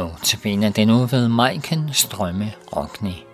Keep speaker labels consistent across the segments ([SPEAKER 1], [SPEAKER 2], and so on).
[SPEAKER 1] Notabene den nu ved Majken Strømme Rockney.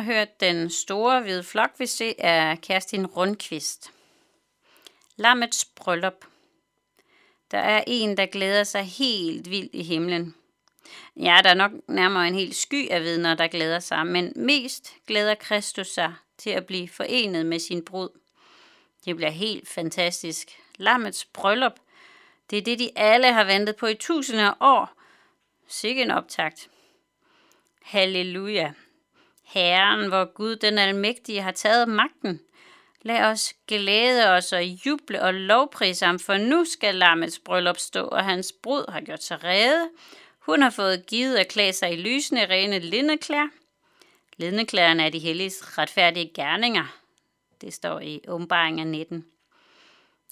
[SPEAKER 2] Har hørt den store hvide flok, vi se af Kerstin Rundqvist. Lammets bryllup. Der er en, der glæder sig helt vildt i himlen. Ja, der er nok nærmere en hel sky af vidner, der glæder sig, men mest glæder Kristus sig til at blive forenet med sin brud. Det bliver helt fantastisk. Lammets bryllup, det er det, de alle har ventet på i tusinder af år. Sikke en optakt. Halleluja. Herren, hvor Gud den almægtige har taget magten. Lad os glæde os og juble og lovprise ham, for nu skal lammets bryllup stå, og hans brud har gjort sig rede. Hun har fået givet at klæde sig i lysende, rene lindeklæder. Lindeklæderne er de helliges retfærdige gerninger. Det står i åbenbaringen af 19.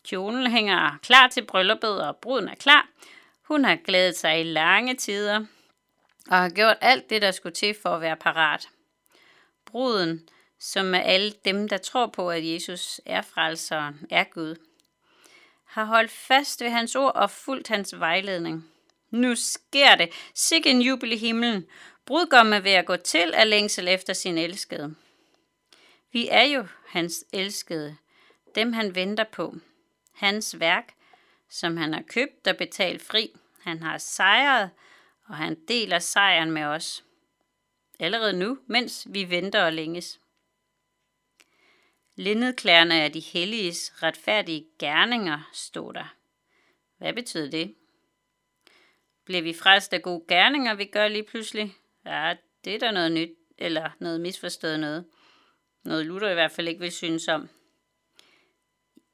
[SPEAKER 2] Kjolen hænger klar til brylluppet, og bruden er klar. Hun har glædet sig i lange tider og har gjort alt det, der skulle til for at være parat bruden, som er alle dem, der tror på, at Jesus er frelseren, er Gud, har holdt fast ved hans ord og fulgt hans vejledning. Nu sker det. Sig en jubel i himlen. Brudgommen er ved at gå til af længsel efter sin elskede. Vi er jo hans elskede, dem han venter på. Hans værk, som han har købt og betalt fri. Han har sejret, og han deler sejren med os allerede nu, mens vi venter og længes. Lindedklæderne er de helliges retfærdige gerninger, stod der. Hvad betyder det? Bliver vi frelst af gode gerninger, vi gør lige pludselig? Ja, det er da noget nyt, eller noget misforstået noget. Noget Luther i hvert fald ikke vil synes om.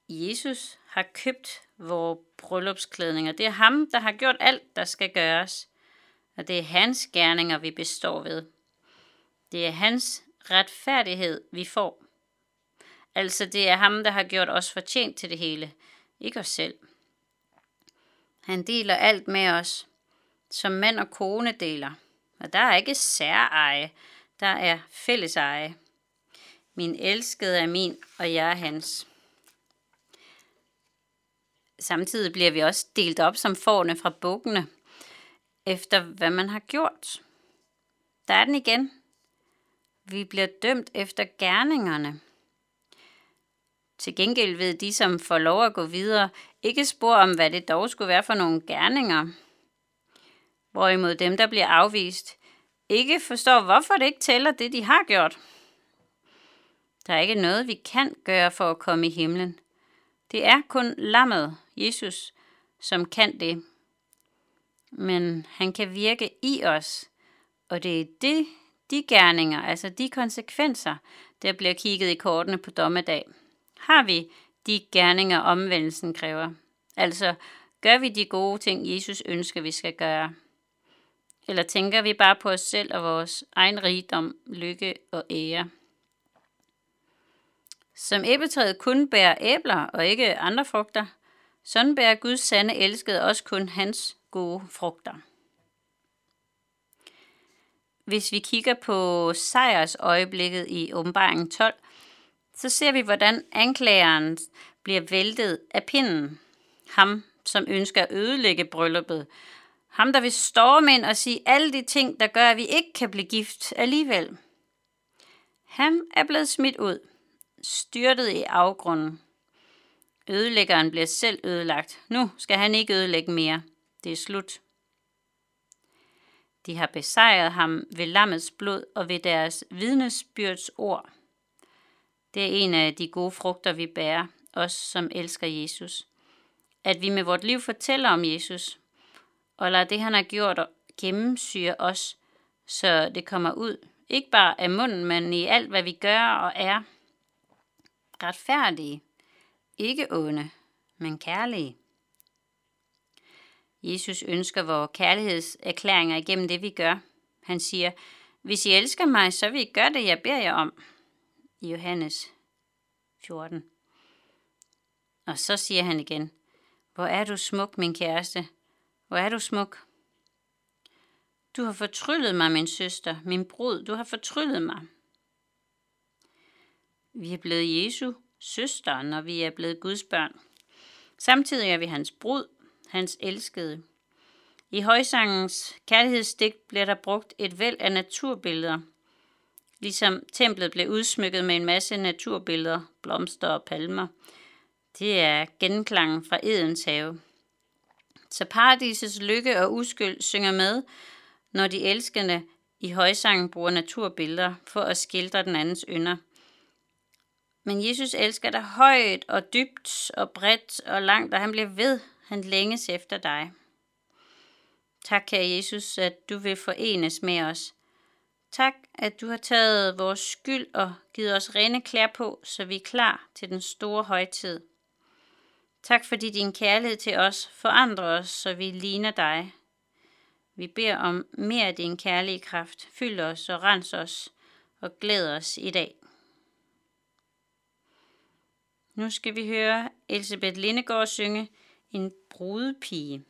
[SPEAKER 2] Jesus har købt vores bryllupsklædninger. Det er ham, der har gjort alt, der skal gøres. Og det er hans gerninger, vi består ved. Det er hans retfærdighed, vi får. Altså det er ham, der har gjort os fortjent til det hele, ikke os selv. Han deler alt med os, som mand og kone deler. Og der er ikke særeje, der er fælleseje. Min elskede er min, og jeg er hans. Samtidig bliver vi også delt op som forne fra bukkene, efter hvad man har gjort. Der er den igen. Vi bliver dømt efter gerningerne. Til gengæld ved de, som får lov at gå videre, ikke spor om, hvad det dog skulle være for nogle gerninger. Hvorimod dem, der bliver afvist, ikke forstår, hvorfor det ikke tæller det, de har gjort. Der er ikke noget, vi kan gøre for at komme i himlen. Det er kun lammet, Jesus, som kan det. Men han kan virke i os, og det er det, de gerninger, altså de konsekvenser, der bliver kigget i kortene på dommedag. Har vi de gerninger, omvendelsen kræver? Altså, gør vi de gode ting, Jesus ønsker, vi skal gøre? Eller tænker vi bare på os selv og vores egen rigdom, lykke og ære? Som æbletræet kun bærer æbler og ikke andre frugter, sådan bærer Guds sande elskede også kun hans gode frugter. Hvis vi kigger på sejrsøjeblikket i åbenbaringen 12, så ser vi, hvordan anklageren bliver væltet af pinden. Ham, som ønsker at ødelægge brylluppet. Ham, der vil storme ind og sige alle de ting, der gør, at vi ikke kan blive gift alligevel. Han er blevet smidt ud, styrtet i afgrunden. Ødelæggeren bliver selv ødelagt. Nu skal han ikke ødelægge mere. Det er slut. De har besejret ham ved lammets blod og ved deres vidnesbyrds ord. Det er en af de gode frugter, vi bærer, os som elsker Jesus. At vi med vort liv fortæller om Jesus, og lader det, han har gjort, gennemsyre os, så det kommer ud, ikke bare af munden, men i alt, hvad vi gør og er. Retfærdige, ikke onde, men kærlige. Jesus ønsker vores kærlighedserklæringer igennem det, vi gør. Han siger, hvis I elsker mig, så vil I gøre det, jeg beder jer om. I Johannes 14. Og så siger han igen, hvor er du smuk, min kæreste. Hvor er du smuk. Du har fortryllet mig, min søster, min brud. Du har fortryllet mig. Vi er blevet Jesu søster, når vi er blevet Guds børn. Samtidig er vi hans brud, hans elskede. I højsangens kærlighedsdigt bliver der brugt et væld af naturbilleder, ligesom templet blev udsmykket med en masse naturbilleder, blomster og palmer. Det er genklangen fra Edens have. Så paradisets lykke og uskyld synger med, når de elskende i højsangen bruger naturbilleder for at skildre den andens ynder. Men Jesus elsker dig højt og dybt og bredt og langt, og han bliver ved. Han længes efter dig. Tak, kære Jesus, at du vil forenes med os. Tak, at du har taget vores skyld og givet os rene klæder på, så vi er klar til den store højtid. Tak fordi din kærlighed til os forandrer os, så vi ligner dig. Vi beder om mere af din kærlige kraft. Fyld os og rens os og glæd os i dag. Nu skal vi høre Elisabeth Lindegård synge en brudepige.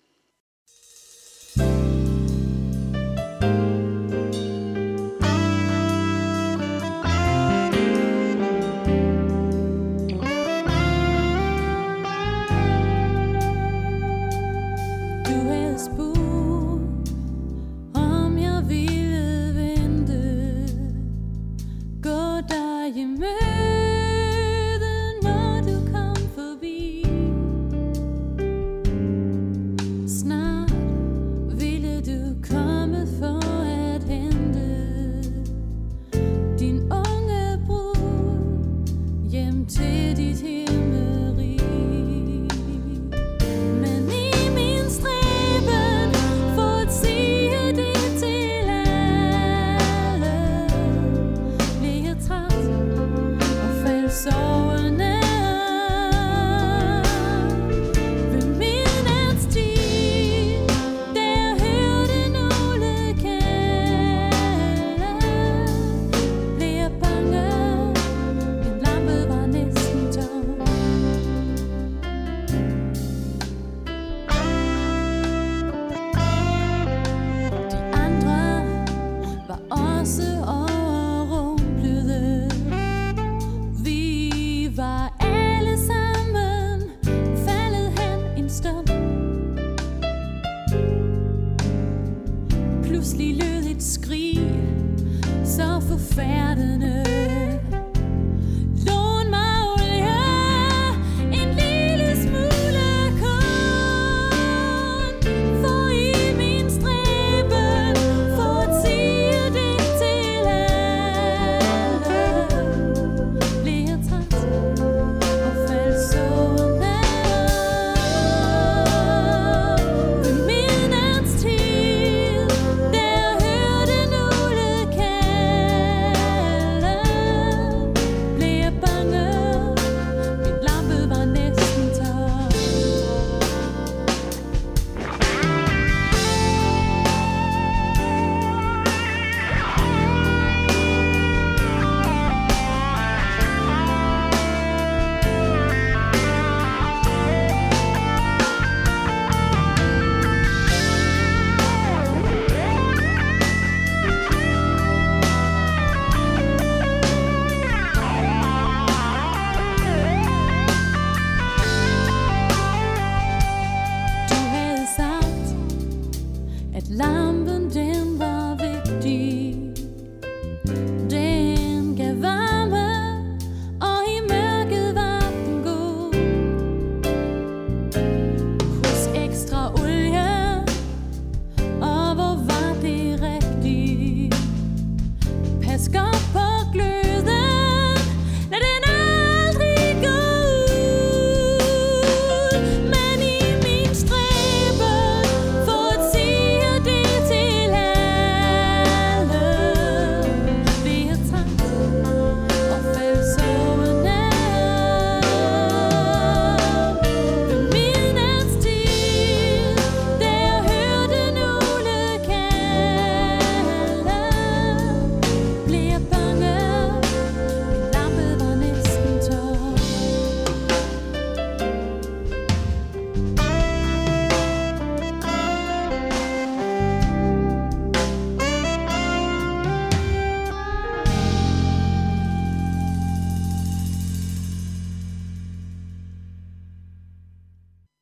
[SPEAKER 3] pludselig lød et skrig, så forfærdende.